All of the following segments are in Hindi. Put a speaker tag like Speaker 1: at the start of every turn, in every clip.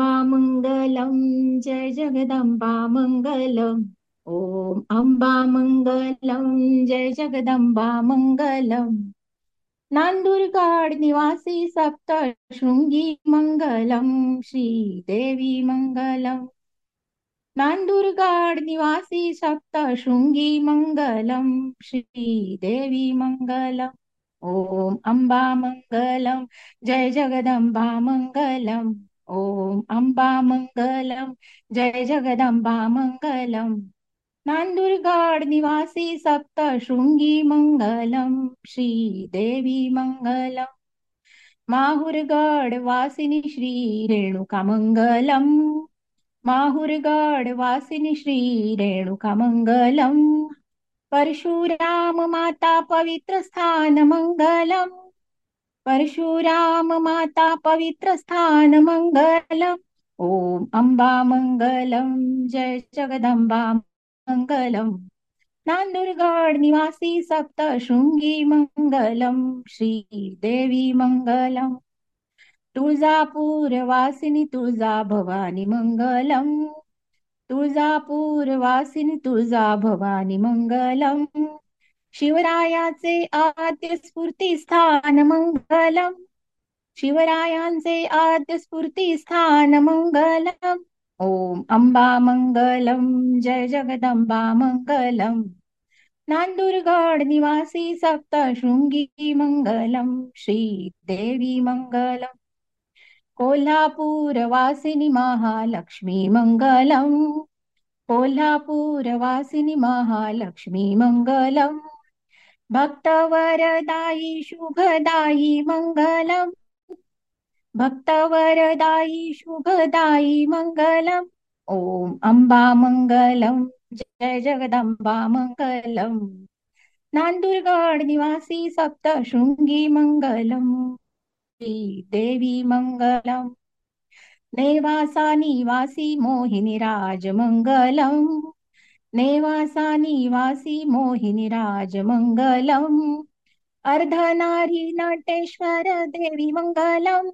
Speaker 1: मङ्गलं जय जगदम्बा मङ्गलम् ॐ अम्बा मङ्गलं जय जगदम्बा मङ्गलम् नान्दुर्गाड निवासी सप्त शृङ्गी मङ्गलं श्रीदेवी मङ्गलम् नान्दुर्गाड निवासी सप्त शृङ्गी मङ्गलं श्रीदेवी मङ्गलम् ॐ अम्बा मङ्गलं जय जगदम्बा मङ्गलम् ॐ अम्बा मङ्गलं जय जगदम्बा मङ्गलम् नान्दुर्गाड निवासी सप्त शृङ्गी मङ्गलं श्रीदेवी मङ्गलम् माहुरगड वासिनी श्री रेणुका मङ्गलम् माहुरगड वासिनी श्री रेणुका मङ्गलम् परशुराम माता पवित्र स्थान मङ्गलम् परशुराम माता पवित्र स्थान मङ्गलम् ॐ अम्बा मङ्गलं, जय जगदम्बा मङ्गलम् नान्दुर्गाड निवासी सप्त शृङ्गी मङ्गलं, श्रीदेवी मङ्गलम् तुळजापूरवासिनी तुळजा भवानी मङ्गलम् तुळजापूरवासिनी तुळजा भवानी मङ्गलम् शिवरायाचे आद्य स्फूर्ती स्थान मंगलम. शिवरायांचे आद्य स्फूर्ती स्थान मंगलम. ओम अंबा मंगलम, जय जगदंबा मंगलम. नांदुरगड निवासी सप्त शृंगी मंगलम, श्री देवी मंगलम. कोल्हापूर वासिनी महालक्ष्मी मंगलम. कोल्हापूर वासिनी महालक्ष्मी मंगलम. भक्तवरदायी शुभदायी मङ्गलम् भक्तवरदायी शुभदायी मङ्गलम् ॐ अम्बा मङ्गलं जय जगदम्बा मङ्गलम् नान्दुर्गड निवासी सप्त शृङ्गी मङ्गलम् श्रीदेवी मङ्गलम् नेवासा निवासी मोहिनी राजमङ्गलम् नेवासा निवासी मोहिनी राजमङ्गलम् अर्धनारी नटेश्वर देवी मङ्गलम्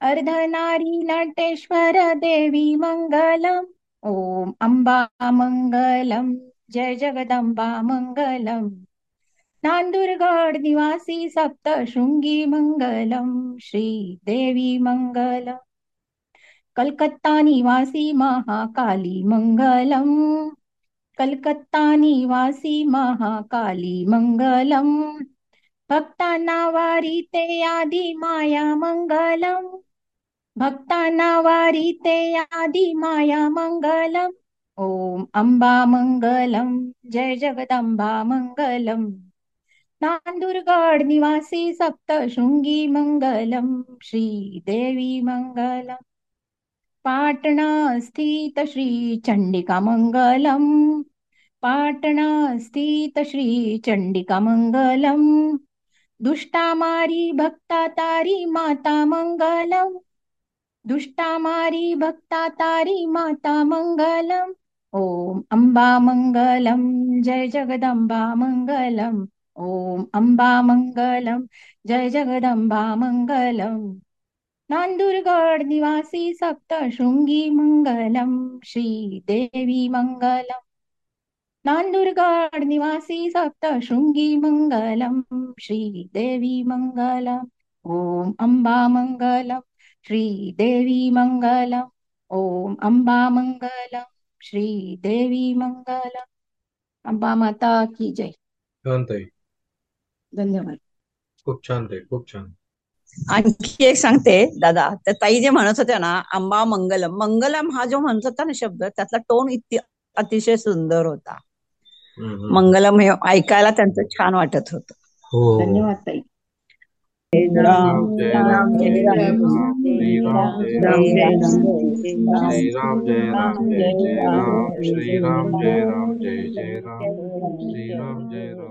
Speaker 1: अर्धनारी नटेश्वर देवी मङ्गलम् ॐ अम्बा मङ्गलं जय जगदम्बा मङ्गलम् नान्दुर्गड निवासी सप्त शृङ्गी मङ्गलं श्रीदेवी मङ्गलम् कलकत्ता निवासी महाकाली मङ्गलम् कलकत्ता निवासी महाकाली मंगलम। भक्तांना वारीते आदि माया मंगलम। भक्तांना वारीते आदि माया मंगलम। ओम अंबा मंगलम, जय जगदंबा मंगलम। नांदुरगड निवासी सप्त शृंगी मंगलम श्री देवी मंगलम। पाटणा स्थित श्री चंडिका मंगलम। पाटणा स्थित श्री चंडिका मंगलम दुष्टामारी भक्ता तारी माता मंगलम दुष्टामारी भक्ता तारी माता मंगलम ओम अंबा मंगलम जय जगदंबा मंगलम ओम अंबा मंगलम जय जगदंबा मंगलम नांदुरगड निवासी सप्त शृंगी मंगलम श्री देवी मंगलम नान्दुर्गाड निवासी सप्त शृङ्गी मङ्गलं श्रीदेवी मङ्गलम् ॐ अम्बा मङ्गलं श्रीदेवी मङ्गलम् ॐ अम्बा मङ्गलं श्रीदेवी मङ्गलम् अंबा माता की जय
Speaker 2: छान
Speaker 1: धन्यवाद
Speaker 2: खूप छान ताई खूप छान.
Speaker 3: आणखी एक सांगते दादा तर ताई जे म्हणत होत्या ना अंबा मंगलम मंगलम हा जो म्हणत होता ना शब्द त्यातला टोन इतकी अतिशय सुंदर होता. मंगलम हे ऐकायला त्यांचं छान वाटत होत.
Speaker 2: हो.
Speaker 1: धन्यवाद ताई.
Speaker 2: जय राम जय राम जय राम. श्री राम जय राम. श्री राम जय राम जय जय राम. श्री राम जय राम जय जय राम. श्री राम जय राम.